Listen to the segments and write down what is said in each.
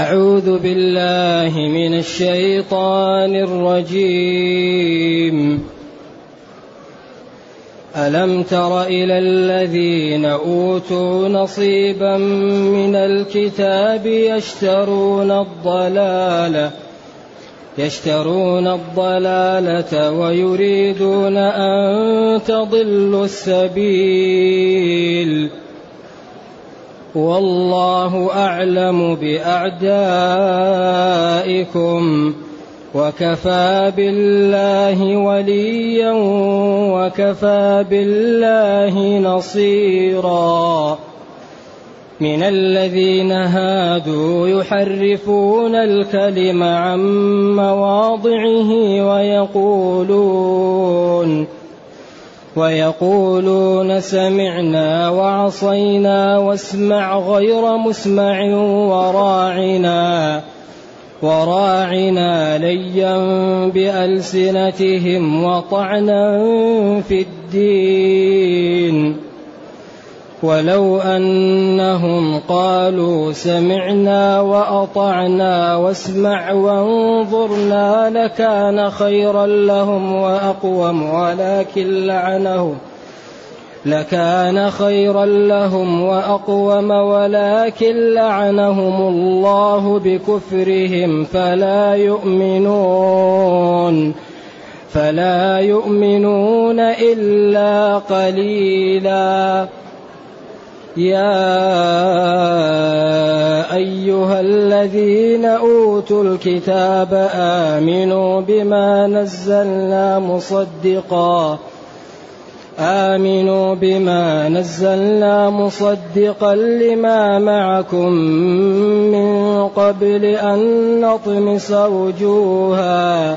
أعوذ بالله من الشيطان الرجيم. ألم تر إلى الذين أوتوا نصيبا من الكتاب يشترون الضلالة يشترون الضلالة ويريدون أن تضلوا السبيل والله أعلم بأعدائكم وكفى بالله وليا وكفى بالله نصيرا من الذين هادوا يحرفون الكلم عن مواضعه ويقولون ويقولون سمعنا وعصينا واسمع غير مسمع وراعنا وراعنا ليا بألسنتهم وطعنا في الدين. ولو أنهم قالوا سمعنا وأطعنا واسمع وانظرنا لكان خيرا لهم وأقوم ولكن لعنهم لكان خيرا لهم وأقوم ولكن لعنهم الله بكفرهم فلا يؤمنون فلا يؤمنون إلا قليلاً يا أيها الذين أوتوا الكتاب آمنوا بما نزلنا مصدقا. آمنوا بما نزلنا مصدقا لما معكم من قبل أن نطمس وجوها.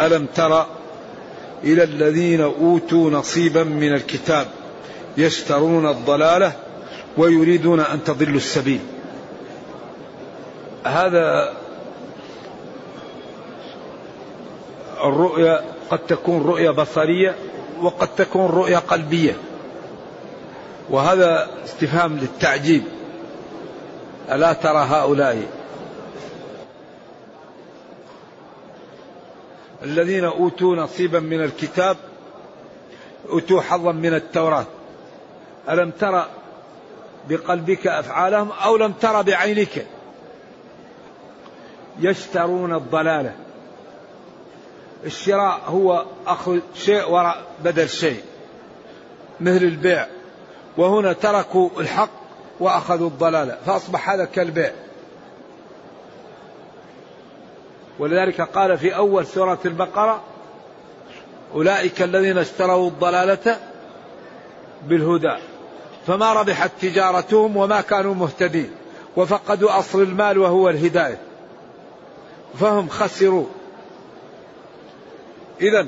ألم تر إلى الذين أوتوا نصيبا من الكتاب يشترون الضلالة ويريدون أن تضلوا السبيل؟ هذا الرؤيا قد تكون رؤيا بصرية وقد تكون رؤيا قلبية. وهذا استفهام للتعجيب. ألا ترى هؤلاء الذين أوتوا نصيبا من الكتاب أوتوا حظا من التوراة. ألم ترى بقلبك أفعالهم أو لم ترى بعينك؟ يشترون الضلالة الشراء هو أخذ شيء وراء بدل شيء مثل البيع. وهنا تركوا الحق وأخذوا الضلالة فأصبح هذا كالبيع. ولذلك قال في أول سورة البقرة أولئك الذين اشتروا الضلالة بالهدى فما ربحت تجارتهم وما كانوا مهتدين وفقدوا أصل المال وهو الهداية فهم خسروا. إذا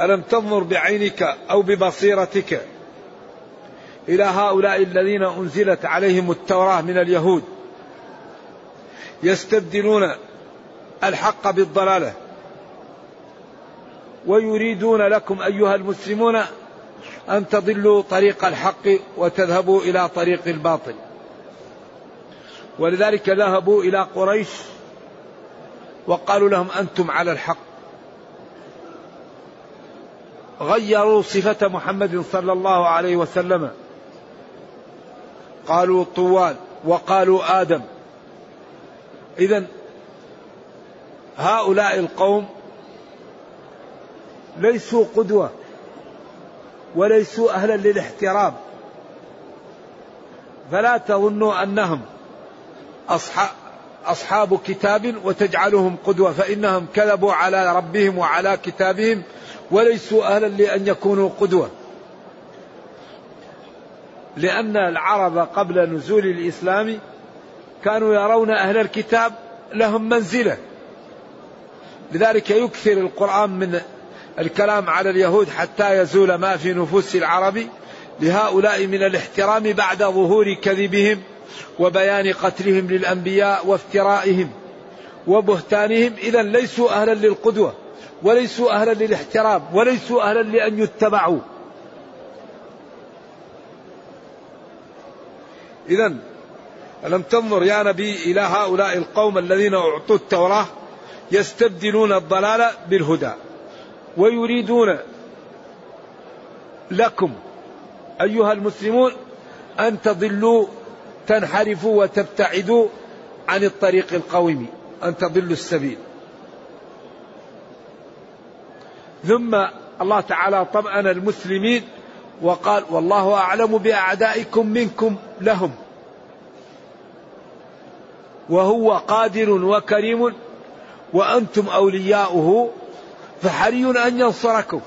ألم تنظر بعينك أو ببصيرتك إلى هؤلاء الذين أنزلت عليهم التوراة من اليهود يستبدلون الحق بالضلالة. ويريدون لكم أيها المسلمون أن تضلوا طريق الحق وتذهبوا إلى طريق الباطل. ولذلك ذهبوا إلى قريش وقالوا لهم أنتم على الحق. غيروا صفة محمد صلى الله عليه وسلم. قالوا طوال وقالوا آدم. إذا هؤلاء القوم ليسوا قدوة وليسوا أهلا للاحترام. فلا تظنوا أنهم أصحاب أصحاب كتاب وتجعلهم قدوة فإنهم كذبوا على ربهم وعلى كتابهم وليسوا أهلا لأن يكونوا قدوة. لأن العرب قبل نزول الإسلام كانوا يرون أهل الكتاب لهم منزلة. لذلك يكثر القرآن من الكلام على اليهود حتى يزول ما في نفوس العرب لهؤلاء من الاحترام بعد ظهور كذبهم وبيان قتلهم للأنبياء وافترائهم وبهتانهم. إذا ليسوا أهلا للقدوة وليسوا أهلا للاحترام وليسوا أهلا لأن يتبعوا. إذا ألم تنظر يا نبي إلى هؤلاء القوم الذين أعطوا التوراة؟ يستبدلون الضلال بالهدى ويريدون لكم أيها المسلمون أن تضلوا تنحرفوا وتبتعدوا عن الطريق القويم أن تضلوا السبيل. ثم الله تعالى طمأن المسلمين وقال والله أعلم بأعدائكم منكم لهم وهو قادر وكريم وأنتم أولياؤه فحري أن ينصركم.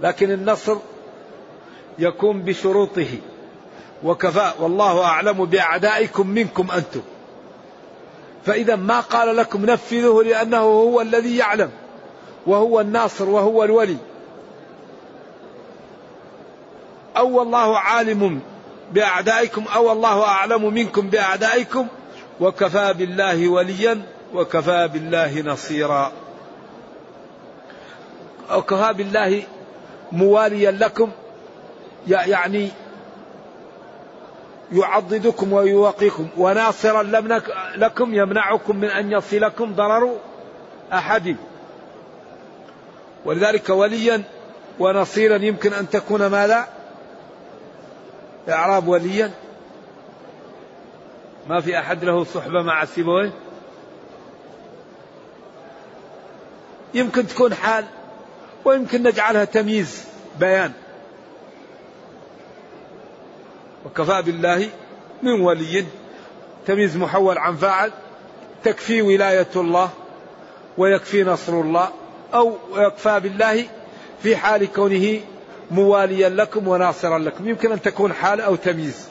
لكن النصر يكون بشروطه. وكفى والله أعلم بأعدائكم منكم أنتم. فإذا ما قال لكم نفذوه لأنه هو الذي يعلم وهو الناصر وهو الولي. أو الله عالم بأعدائكم أو الله أعلم منكم بأعدائكم وكفى بالله وليا وكفى بالله نصيرا. وكفى بالله مواليا لكم يعني يعضدكم ويوقيكم. وناصرا لكم يمنعكم من أن يصلكم ضرر أحد. ولذلك وليا ونصيرا يمكن أن تكون ماذا؟ إعراب وليا. ما في أحد له صحبة مع سيبويه يمكن تكون حال ويمكن نجعلها تمييز بيان. وكفى بالله من ولي تمييز محول عن فاعل تكفي ولاية الله ويكفي نصر الله أو يكفى بالله في حال كونه مواليا لكم وناصرا لكم. يمكن أن تكون حال أو تمييز.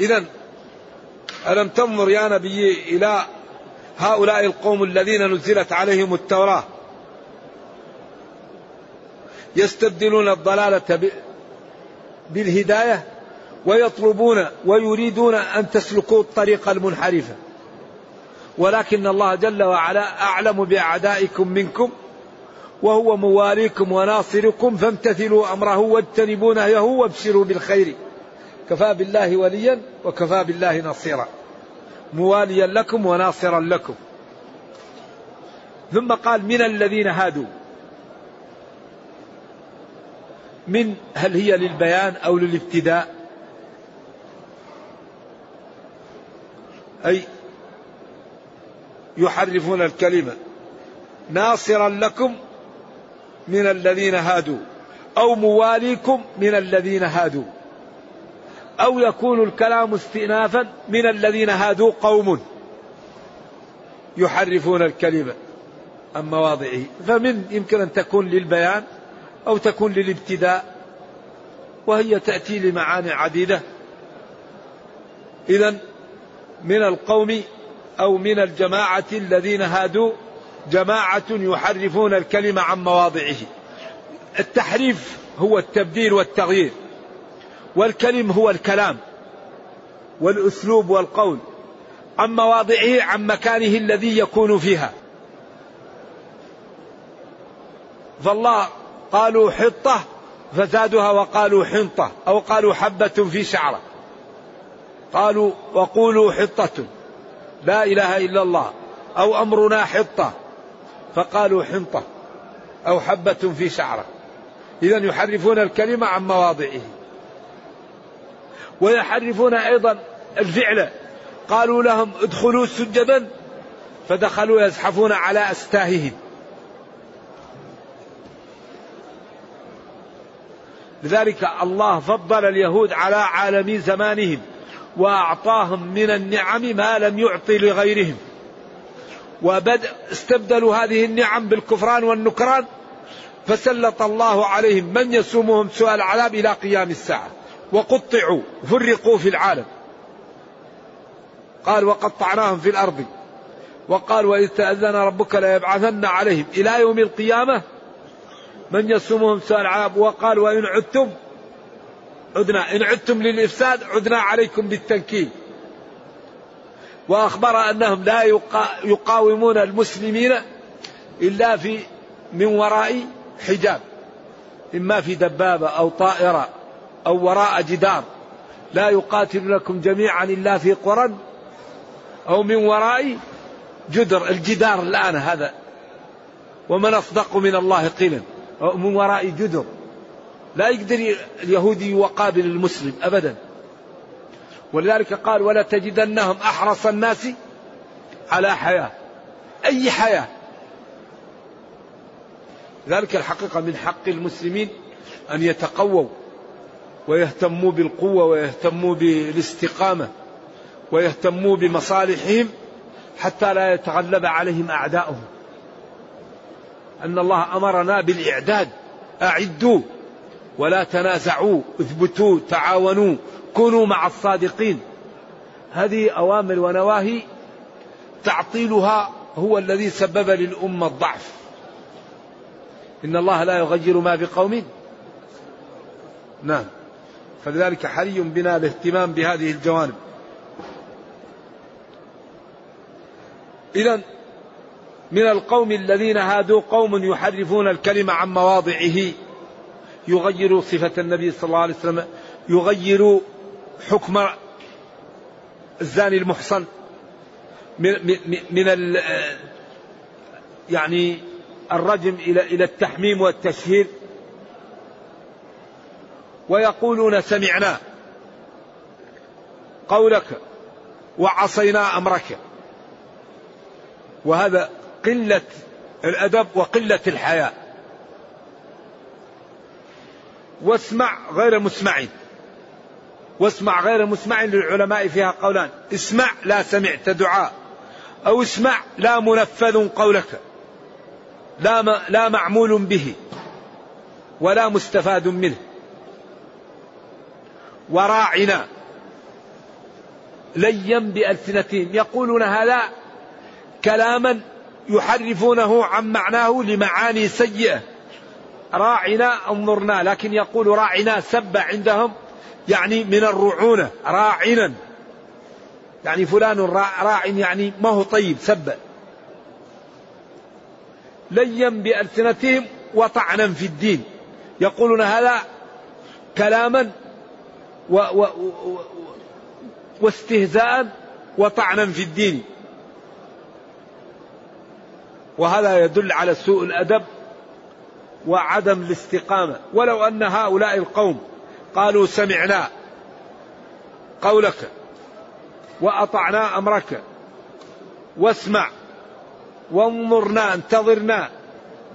إذا ألم تنظر يا نبي إلى هؤلاء القوم الذين نزلت عليهم التوراة؟ يستبدلون الضلالة بالهداية ويطلبون ويريدون أن تسلكوا الطريق المنحرفة ولكن الله جل وعلا أعلم بأعدائكم منكم وهو مواليكم وناصركم فامتثلوا أمره واجتنبوا نهيه وابشروا بالخير. كفى بالله وليا وكفى بالله نصيرا. مواليا لكم وناصرا لكم. ثم قال من الذين هادوا. من هل هي للبيان أو للابتداء؟ أي يحرفون الكلمة. ناصرا لكم من الذين هادوا. أو مواليكم من الذين هادوا. أو يكون الكلام استئنافا من الذين هادوا قوم يحرفون الكلمة عن مواضعه. فمن يمكن أن تكون للبيان أو تكون للابتداء وهي تأتي لمعاني عديدة. إذا من القوم أو من الجماعة الذين هادوا جماعة يحرفون الكلمة عن مواضعه. التحريف هو التبديل والتغيير. والكلم هو الكلام والأسلوب والقول عن مواضعه عن مكانه الذي يكون فيها. فالله قالوا حطة فزادوها وقالوا حنطة أو قالوا حبة في شعرة. قالوا وقولوا حطة لا إله إلا الله أو أمرنا حطة فقالوا حنطة أو حبة في شعرة. إذا يحرفون الكلمة عن مواضعه. ويحرفون أيضا الفعل. قالوا لهم ادخلوا سجدا. فدخلوا يزحفون على أستاههم. لذلك الله فضل اليهود على عالمي زمانهم وأعطاهم من النعم ما لم يعطي لغيرهم. وبدأ استبدلوا هذه النعم بالكفران والنكران. فسلط الله عليهم من يسومهم سوء العذاب إلى قيام الساعة. وقطعوا فرقوا في العالم. قال وقطعناهم في الأرض. وقال وإذ تأذن ربك ليبعثن عليهم. إلى يوم القيامة من يسومهم سوء العذاب؟ وقال وإن عدتم عدنا. إن عدتم للإفساد عدنا عليكم بالتنكيل. وأخبر أنهم لا يقاومون المسلمين إلا في من وراء حجاب. إما في دبابة أو طائرة. أو وراء جدار. لا يقاتلونكم جميعا إلا في قرى أو من وراء جدر. الجدار الآن هذا. ومن أصدق من الله قيلا. أو من وراء جدر. لا يقدر اليهودي يقابل المسلم أبدا. ولذلك قال ولا تجدنهم أحرص الناس على حياة. أي حياة؟ ذلك الحقيقة من حق المسلمين أن يتقووا. ويهتموا بالقوة ويهتموا بالاستقامة ويهتموا بمصالحهم حتى لا يتغلب عليهم أعداؤهم. أن الله أمرنا بالإعداد. أعدوا. ولا تنازعوا. اثبتوا. تعاونوا. كونوا مع الصادقين. هذه أوامر ونواهي تعطيلها هو الذي سبب للأمة الضعف. إن الله لا يغير ما بقوم. نعم. فلذلك حري بنا الاهتمام بهذه الجوانب. إذا من القوم الذين هادوا قوم يحرفون الكلمة عن مواضعه يغير صفة النبي صلى الله عليه وسلم يغير حكم الزاني المحصن من من, من يعني الرجم إلى إلى التحميم والتشهير. ويقولون سمعنا قولك وعصينا أمرك. وهذا قلة الأدب وقلة الحياء. واسمع غير مسمع. واسمع غير مسمع للعلماء فيها قولان. اسمع لا سمعت دعاء. أو اسمع لا منفذ قولك. لا لا معمول به. ولا مستفاد منه. وراعنا. ليا بألسنتهم. يقولون هذا كلاما يحرفونه عن معناه لمعاني سيئة. راعنا انظرنا لكن يقول راعنا سب عندهم يعني من الرعونة. راعنا. يعني فلان راع يعني ما هو طيب سب. ليا بألسنتهم وطعنا في الدين. يقولون هذا كلاما و و و واستهزاء وطعنا في الدين. وهذا يدل على سوء الأدب وعدم الاستقامة. ولو أن هؤلاء القوم قالوا سمعنا قولك وأطعنا أمرك واسمع وانظرنا انتظرنا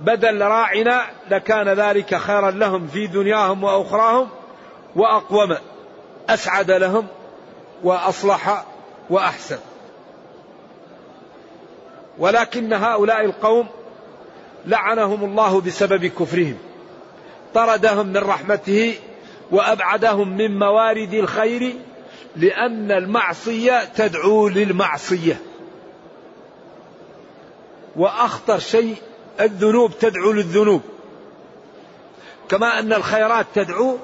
بدل راعنا لكان ذلك خيرا لهم في دنياهم وأخراهم وأقوم. أسعد لهم وأصلح وأحسن. ولكن هؤلاء القوم لعنهم الله بسبب كفرهم. طردهم من رحمته وأبعدهم من موارد الخير لأن المعصية تدعو للمعصية. وأخطر شيء الذنوب تدعو للذنوب. كما أن الخيرات تدعو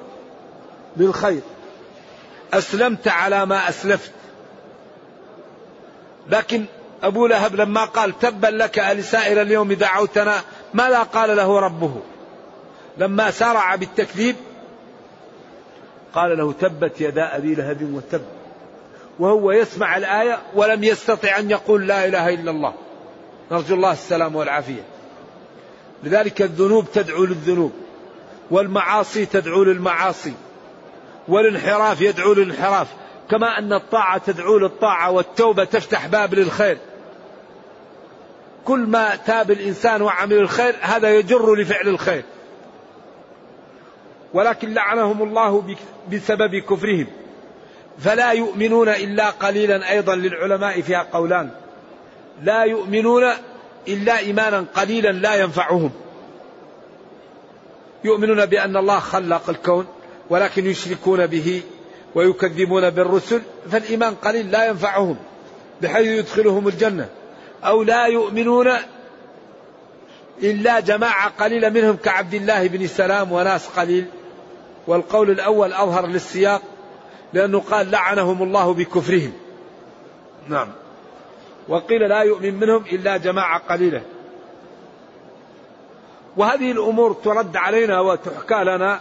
للخير. أسلمت على ما أسلفت. لكن أبو لهب لما قال تبا لك السائر اليوم دعوتنا ماذا قال له ربه. لما سارع بالتكذيب قال له تبت يدا أبي لهب وتب. وهو يسمع الآية ولم يستطع أن يقول لا إله إلا الله. نرجو الله السلام والعافية. لذلك الذنوب تدعو للذنوب والمعاصي تدعو للمعاصي. والانحراف يدعو للانحراف. كما أن الطاعة تدعو للطاعة والتوبة تفتح باب للخير. كل ما تاب الإنسان وعمل الخير هذا يجر لفعل الخير. ولكن لعنهم الله بسبب كفرهم. فلا يؤمنون إلا قليلا. أيضا للعلماء فيها قولان. لا يؤمنون إلا إيمانا قليلا لا ينفعهم. يؤمنون بأن الله خلق الكون. ولكن يشركون به ويكذبون بالرسل فالإيمان قليل لا ينفعهم بحيث يدخلهم الجنة. أو لا يؤمنون إلا جماعة قليلة منهم كعبد الله بن سلام وناس قليل. والقول الأول أظهر للسياق لأنه قال لعنهم الله بكفرهم. نعم. وقيل لا يؤمن منهم إلا جماعة قليلة. وهذه الأمور ترد علينا وتحكى لنا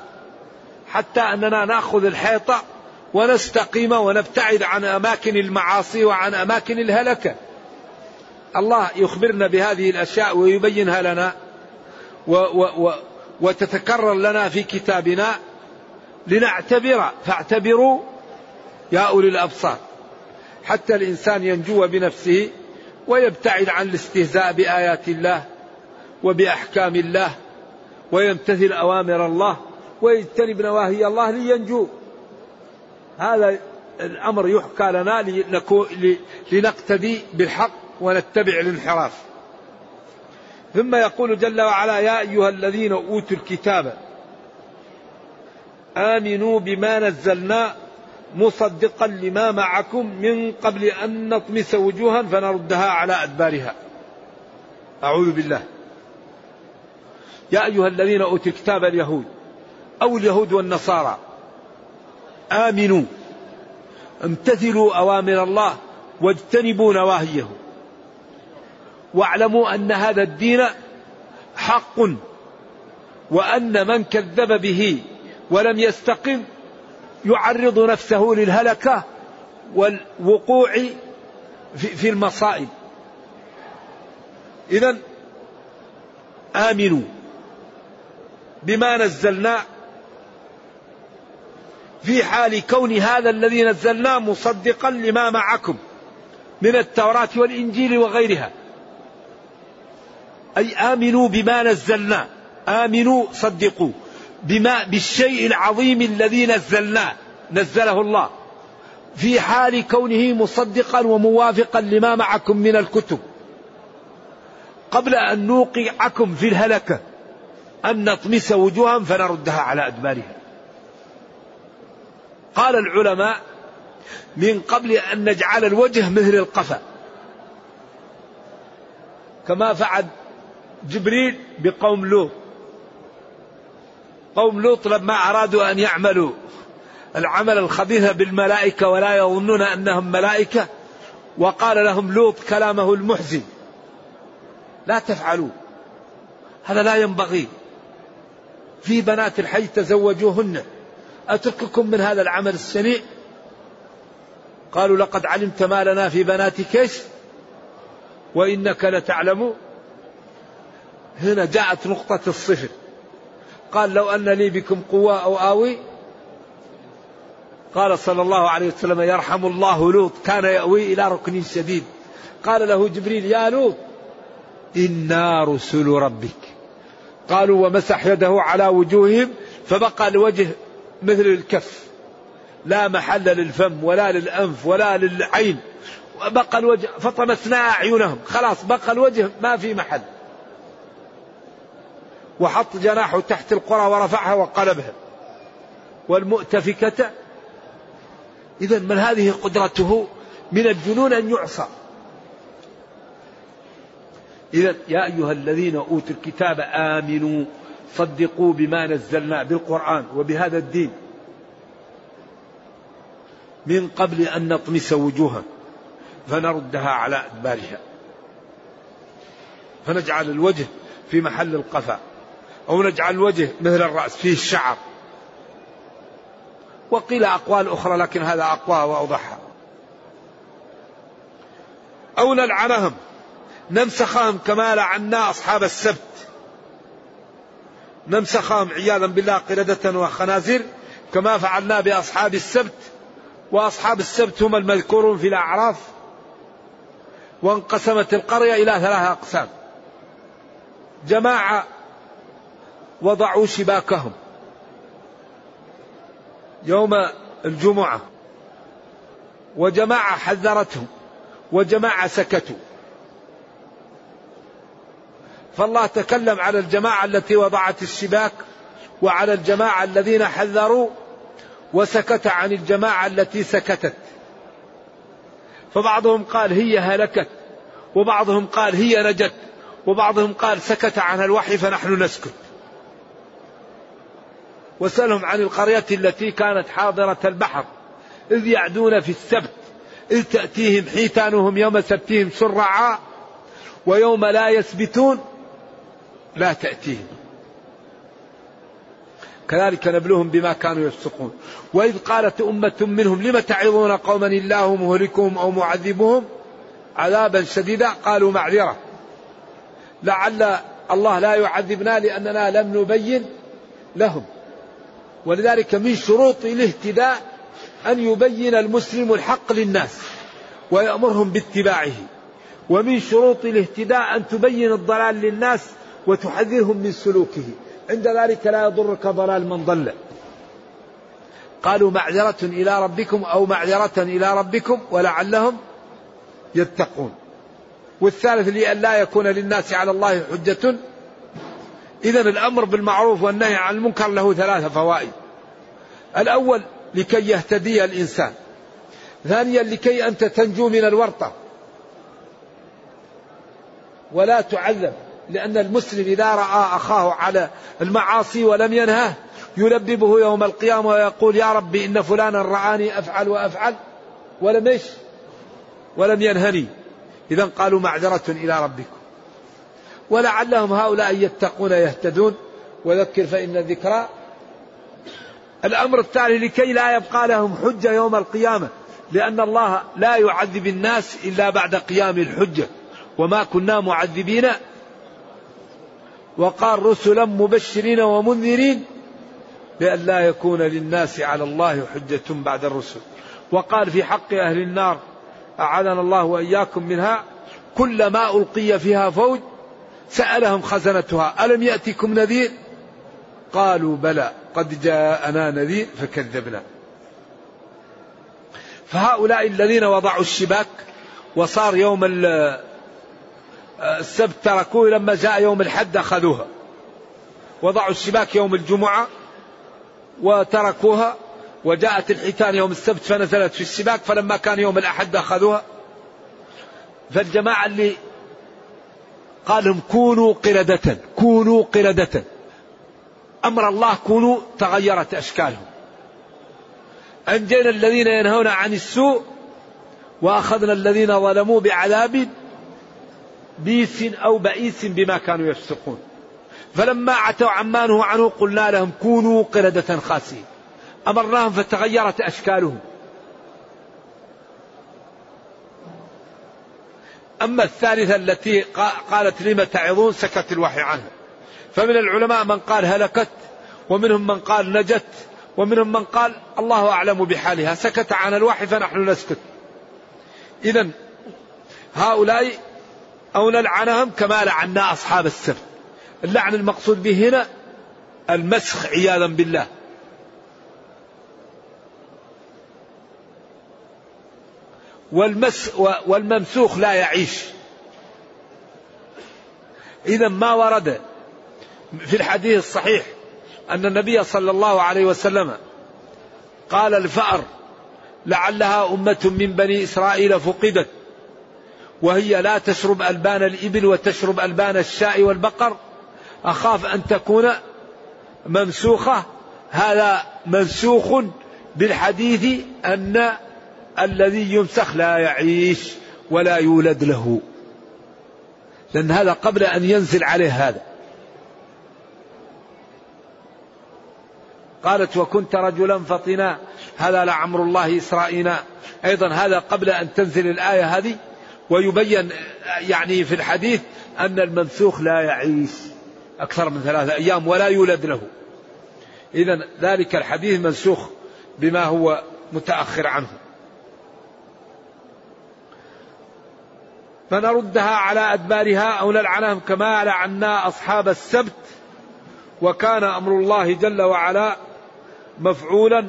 حتى أننا نأخذ الحيطة ونستقيم ونبتعد عن أماكن المعاصي وعن أماكن الهلكة. الله يخبرنا بهذه الأشياء ويبينها لنا و و و وتتكرر لنا في كتابنا لنعتبر. فاعتبروا يا أولي الأبصار. حتى الإنسان ينجو بنفسه ويبتعد عن الاستهزاء بآيات الله وبأحكام الله ويمتثل أوامر الله. ويجتنب نواهي الله لينجو. هذا الأمر يحكى لنا لنقتدي بالحق ونتبع الانحراف. ثم يقول جل وعلا يا أيها الذين أوتوا الكتاب آمنوا بما نزلنا مصدقا لما معكم من قبل أن نطمس وجوها فنردها على أدبارها. أعوذ بالله. يا أيها الذين أوتوا الكتاب اليهود أو اليهود والنصارى. آمنوا. امتثلوا أوامر الله واجتنبوا نواهيه. واعلموا أن هذا الدين حق وأن من كذب به ولم يستقم يعرض نفسه للهلكة والوقوع في المصائب. إذا آمنوا. بما نزلنا في حال كون هذا الذي نزلناه مصدقا لما معكم من التوراة والإنجيل وغيرها. أي آمنوا بما نزلنا. آمنوا صدقوا. بما بالشيء العظيم الذي نزلناه نزله الله. في حال كونه مصدقا وموافقا لما معكم من الكتب. قبل أن نوقعكم في الهلكة أن نطمس وجوها فنردها على أدبارها. قال العلماء من قبل أن نجعل الوجه مثل القفا. كما فعل جبريل بقوم لوط. قوم لوط لما أرادوا أن يعملوا العمل الخبيث بالملائكة ولا يظنون أنهم ملائكة وقال لهم لوط كلامه المحزن. لا تفعلوا. هذا لا ينبغي. في بنات الحي تزوجوهن. أترككم من هذا العمل السنيء؟ قالوا لقد علمت ما لنا في بناتك إيش وإنك لتعلم. هنا جاءت نقطة الصفر. قال لو أن لي بكم قوة أو آوي. قال صلى الله عليه وسلم يرحم الله لوط كان يأوي إلى ركن شديد. قال له جبريل يا لوط إنا رسل ربك. قالوا ومسح يده على وجوههم فبقى الوجه مثل الكف. لا محل للفم ولا للأنف ولا للعين. بقى الوجه فطمسنا أعينهم. خلاص بقى الوجه ما في محل. وحط جناحه تحت القرى ورفعها وقلبها. والمؤتفكة إذا من هذه قدرته من الجنون أن يعصى. إذا يا أيها الذين أوتوا الكتاب آمنوا. صدقوا بما نزلنا بالقرآن وبهذا الدين. من قبل أن نطمس وجوها فنردها على أدبارها. فنجعل الوجه في محل القفا. أو نجعل الوجه مثل الرأس فيه الشعر. وقيل أقوال أخرى لكن هذا أقوى وأوضحها. أو نلعنهم. نمسخهم كما لعنا أصحاب السبت. نمسخهم عياذا بالله قردة وخنازير كما فعلنا بأصحاب السبت وأصحاب السبت هم المذكورون في الأعراف وانقسمت القرية إلى ثلاثة أقسام. جماعة وضعوا شباكهم يوم الجمعة وجماعة حذرتهم وجماعة سكتوا. فالله تكلم على الجماعة التي وضعت الشباك وعلى الجماعة الذين حذروا وسكت عن الجماعة التي سكتت. فبعضهم قال هي هلكت وبعضهم قال هي نجت وبعضهم قال سكت عنها الوحي فنحن نسكت. وسألهم عن القرية التي كانت حاضرة البحر إذ يعدون في السبت إذ تأتيهم حيتانهم يوم سبتهم شرعا ويوم لا يسبتون لا تأتيهم. كذلك نبلوهم بما كانوا يفسقون. وإذ قالت أمة منهم لم تعظون قوما الله مهلكهم أو معذبهم؟ عذابا شديدا قالوا معذرة. لعل الله لا يعذبنا لأننا لم نبين لهم. ولذلك من شروط الاهتداء أن يبين المسلم الحق للناس ويأمرهم باتباعه. ومن شروط الاهتداء أن تبين الضلال للناس وتحذرهم من سلوكه. عند ذلك لا يضرك ضلال من ضل. قالوا معذرة إلى ربكم أو معذرة إلى ربكم ولعلهم يتقون. والثالث لأن لا يكون للناس على الله حجة. إذا الأمر بالمعروف والنهي عن المنكر له ثلاثة فوائد. الأول لكي يهتدي الإنسان. ثانيا لكي أنت تنجو من الورطة. ولا تعذب لأن المسلم إذا رأى أخاه على المعاصي ولم ينهه يلببه يوم القيامة ويقول يا ربي إن فلانا رآني أفعل وأفعل ولم إيش؟ ولم ينهني. إذا قالوا معذرة إلى ربكم. ولعلهم هؤلاء يتقون يهتدون. وذكر فإن الذكرى الأمر التالي لكي لا يبقى لهم حجة يوم القيامة لأن الله لا يعذب الناس إلا بعد قيام الحجة. وما كنا معذبين وقال رسلا مبشرين ومنذرين لأن لا يكون للناس على الله حجة بعد الرسل. وقال في حق أهل النار أعاذنا الله وإياكم منها كلما ألقي فيها فوج سألهم خزنتها ألم يأتكم نذير؟ قالوا بلى قد جاءنا نذير فكذبنا. فهؤلاء الذين وضعوا الشباك وصار يوم السبت تركوه لما جاء يوم الحد أخذوها. وضعوا الشباك يوم الجمعة وتركوها. وجاءت الحيتان يوم السبت فنزلت في الشباك فلما كان يوم الأحد أخذوها. فالجماعة اللي قال لهم كونوا قردة كونوا قردة. أمر الله كونوا تغيرت أشكالهم. أنجينا الذين ينهون عن السوء وأخذنا الذين ظلموا بعذاب بيس أو بئيس بما كانوا يفسقون. فلما عتوا عما نهوا عنه قلنا لهم كونوا قردة خاسئين. أمرناهم فتغيرت أشكالهم. أما الثالثة التي قالت لم تعظون؟ سكت الوحي عنها. فمن العلماء من قال هلكت ومنهم من قال نجت ومنهم من قال الله أعلم بحالها. سكت عن الوحي فنحن نسكت. إذا هؤلاء أو نلعنهم كما لعنا أصحاب السبت. اللعن المقصود به هنا المسخ عياذا بالله. والمس والممسوخ لا يعيش. إذا ما ورد في الحديث الصحيح أن النبي صلى الله عليه وسلم قال الفأر لعلها أمة من بني إسرائيل فقدت. وهي لا تشرب ألبان الإبل وتشرب ألبان الشاء والبقر. أخاف أن تكون ممسوخة. هذا منسوخ بالحديث أن الذي يمسخ لا يعيش ولا يولد له. لأن هذا قبل أن ينزل عليه هذا. قالت وكنت رجلا فطنا. هذا لعمر الله إسرائيل. أيضا هذا قبل أن تنزل الآية هذه. ويبين يعني في الحديث أن الممسوخ لا يعيش أكثر من ثلاثة أيام ولا يولد له. إذا ذلك الحديث منسوخ بما هو متأخر عنه. فنردها على أدبارها أو نلعنهم كما لعنا أصحاب السبت وكان أمر الله جل وعلا مفعولا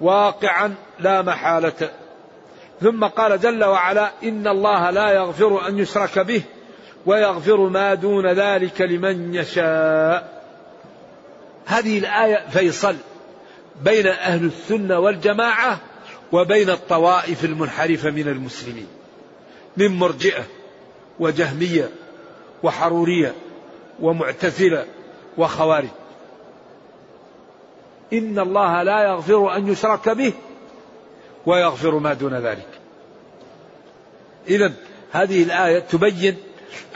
واقعا لا محالة ثم قال جل وعلا إن الله لا يغفر أن يشرك به ويغفر ما دون ذلك لمن يشاء. هذه الآية فيصل بين أهل السنة والجماعة وبين الطوائف المنحرفة من المسلمين من مرجئة وجهمية وحرورية ومعتزلة وخوارج. إن الله لا يغفر أن يشرك به ويغفر ما دون ذلك. إذا هذه الآية تبين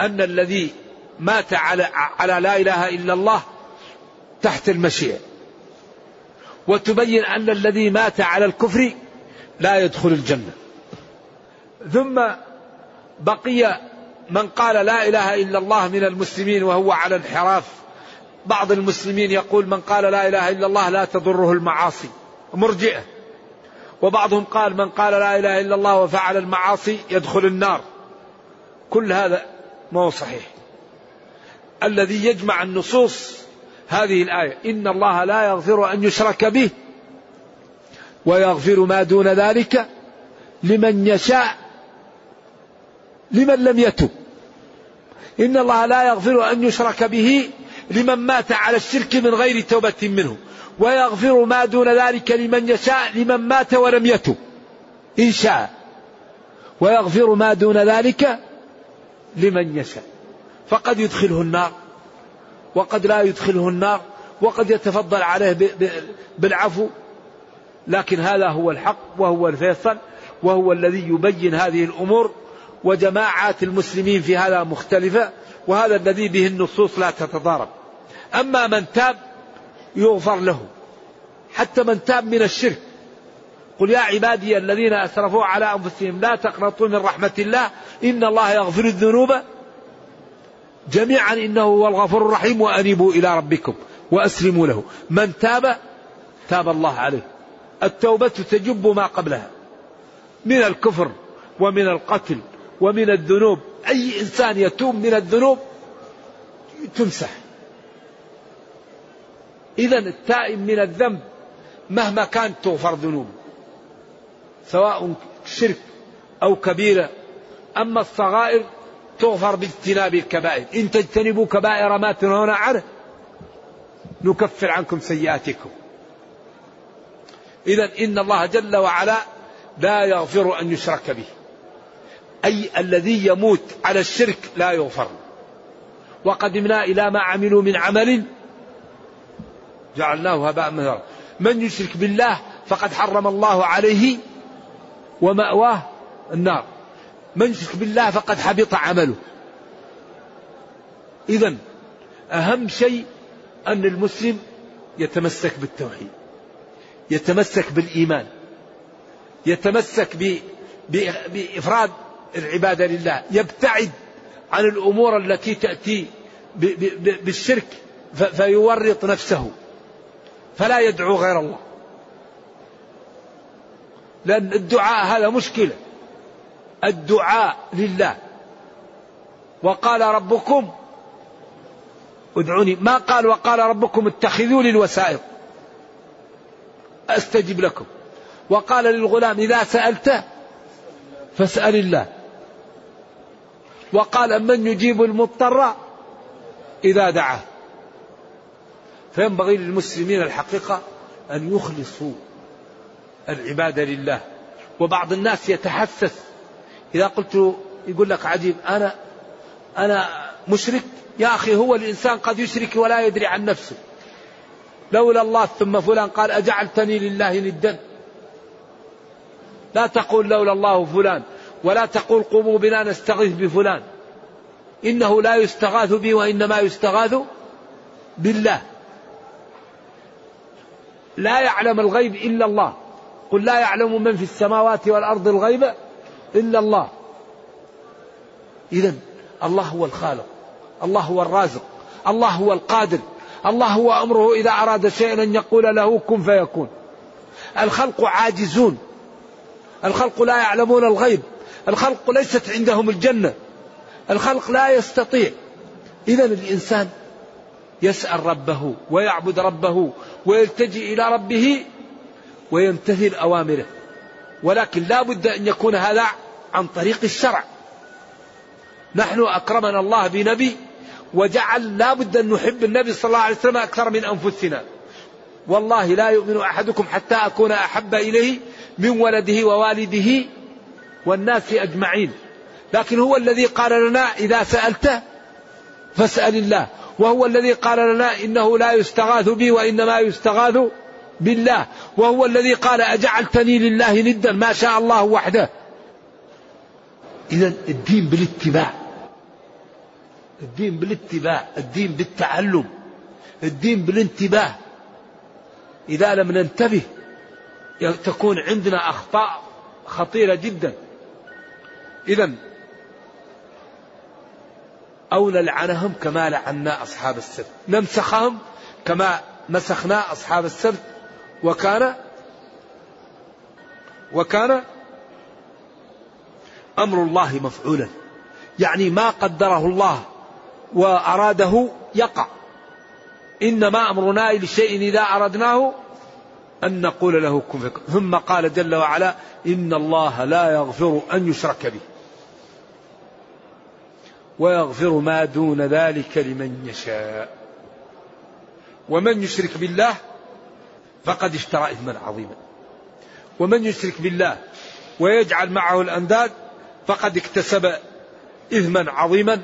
أن الذي مات على على لا إله إلا الله تحت المشيئة وتبين أن الذي مات على الكفر لا يدخل الجنة. ثم بقي من قال لا إله إلا الله من المسلمين وهو على انحراف. بعض المسلمين يقول من قال لا إله إلا الله لا تضره المعاصي. مرجئة. وبعضهم قال من قال لا إله إلا الله وفعل المعاصي يدخل النار. كل هذا ما هو صحيح. الذي يجمع النصوص هذه الآية. إن الله لا يغفر أن يشرك به ويغفر ما دون ذلك لمن يشاء لمن لم يتب. إن الله لا يغفر أن يشرك به لمن مات على الشرك من غير توبة منه. ويغفر ما دون ذلك لمن يشاء لمن مات ولم يتب إن شاء. ويغفر ما دون ذلك لمن يشاء. فقد يدخله النار وقد لا يدخله النار وقد يتفضل عليه بالعفو. لكن هذا هو الحق وهو الفيصل وهو الذي يبين هذه الأمور وجماعات المسلمين في هذا مختلفة وهذا الذي به النصوص لا تتضارب. أما من تاب يغفر له. حتى من تاب من الشرك. قل يا عبادي الذين أسرفوا على أنفسهم لا تقنطوا من رحمة الله. إن الله يغفر الذنوب جميعا. إنه هو الغفور الرحيم. وأنيبوا إلى ربكم وأسلموا له. من تاب تاب الله عليه. التوبة تجب ما قبلها. من الكفر ومن القتل ومن الذنوب. أي إنسان يتوب من الذنوب تمسح. اذا التائب من الذنب مهما كانت تغفر ذنوبه سواء شرك أو كبيرة. أما الصغائر تغفر باجتناب الكبائر. إن تجتنبوا كبائر ما تنهون عنه نكفر عنكم سيئاتكم. إذا إن الله جل وعلا لا يغفر أن يشرك به. أي الذي يموت على الشرك لا يغفر. وقدمنا إلى ما عملوا من عمل جعلناه هباء مهرا من يشرك بالله فقد حرم الله عليه ومأواه النار. من يشرك بالله فقد حبط عمله. إذا أهم شيء أن المسلم يتمسك بالتوحيد يتمسك بالإيمان يتمسك بإفراد العبادة لله. يبتعد عن الأمور التي تأتي بالشرك فيورط نفسه. فلا يدعو غير الله. لأن الدعاء هذا مشكلة. الدعاء لله. وقال ربكم ادعوني. ما قال وقال ربكم اتخذوا لي الوسائط. أستجب لكم. وقال للغلام إذا سالت فاسأل الله. وقال من يجيب المضطر إذا دعاه؟ فينبغي للمسلمين الحقيقة أن يخلصوا العبادة لله. وبعض الناس يتحسس. إذا قلت يقول لك عجيب أنا أنا مشرك؟ يا أخي هو الإنسان قد يشرك ولا يدري عن نفسه. لولا الله ثم فلان قال أجعلتني لله ندا. لا تقول لولا الله فلان ولا تقول قوموا بنا نستغيث بفلان. إنه لا يستغاث به وإنما يستغاث بالله. لا يعلم الغيب إلا الله. قل لا يعلم من في السماوات والأرض الغيب إلا الله. إذا الله هو الخالق. الله هو الرازق. الله هو القادر. الله هو أمره إذا أراد شيئا أن يقول له كن فيكون. الخلق عاجزون. الخلق لا يعلمون الغيب. الخلق ليست عندهم الجنة. الخلق لا يستطيع. إذا الإنسان يسأل ربه ويعبد ربه ويلتجئ إلى ربه ويمتثل أوامره ولكن لا بد أن يكون هذا عن طريق الشرع. نحن أكرمنا الله بنبي وجعل لا بد أن نحب النبي صلى الله عليه وسلم أكثر من أنفسنا. والله لا يؤمن أحدكم حتى أكون أحب إليه من ولده ووالده والناس أجمعين. لكن هو الذي قال لنا إذا سألت فاسأل الله. وهو الذي قال لنا إنه لا يستغاث بي وإنما يستغاث بالله. وهو الذي قال أجعلتني لله ندا ما شاء الله وحده. إذا الدين بالاتباع. الدين بالاتباع. الدين بالتعلم. الدين بالانتباه. إذا لم ننتبه تكون عندنا أخطاء خطيرة جدا. إذا أو نلعنهم كما لعنا أصحاب السبت. نمسخهم كما مسخنا أصحاب السبت. وكان وكان أمر الله مفعولا. يعني ما قدره الله وأراده يقع. إنما أمرنا لشيء إذا أردناه أن نقول له كن ثم قال جل وعلا إن الله لا يغفر أن يشرك به. ويغفر ما دون ذلك لمن يشاء. ومن يشرك بالله فقد اشترى إثما عظيما. ومن يشرك بالله ويجعل معه الأنداد فقد اكتسب إثما عظيما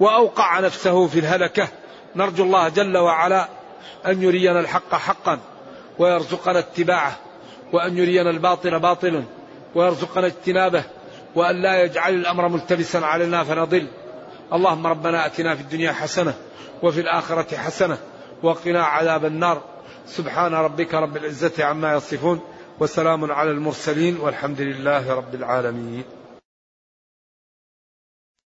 وأوقع نفسه في الهلكة. نرجو الله جل وعلا أن يرينا الحق حقا ويرزقنا اتباعه وأن يرينا الباطل باطلا ويرزقنا اجتنابه وأن لا يجعل الأمر ملتبسا علينا فنضل. اللهم ربنا أتنا في الدنيا حسنة وفي الآخرة حسنة وقنا عذاب النار. سبحان ربك رب العزة عما يصفون وسلام على المرسلين والحمد لله رب العالمين.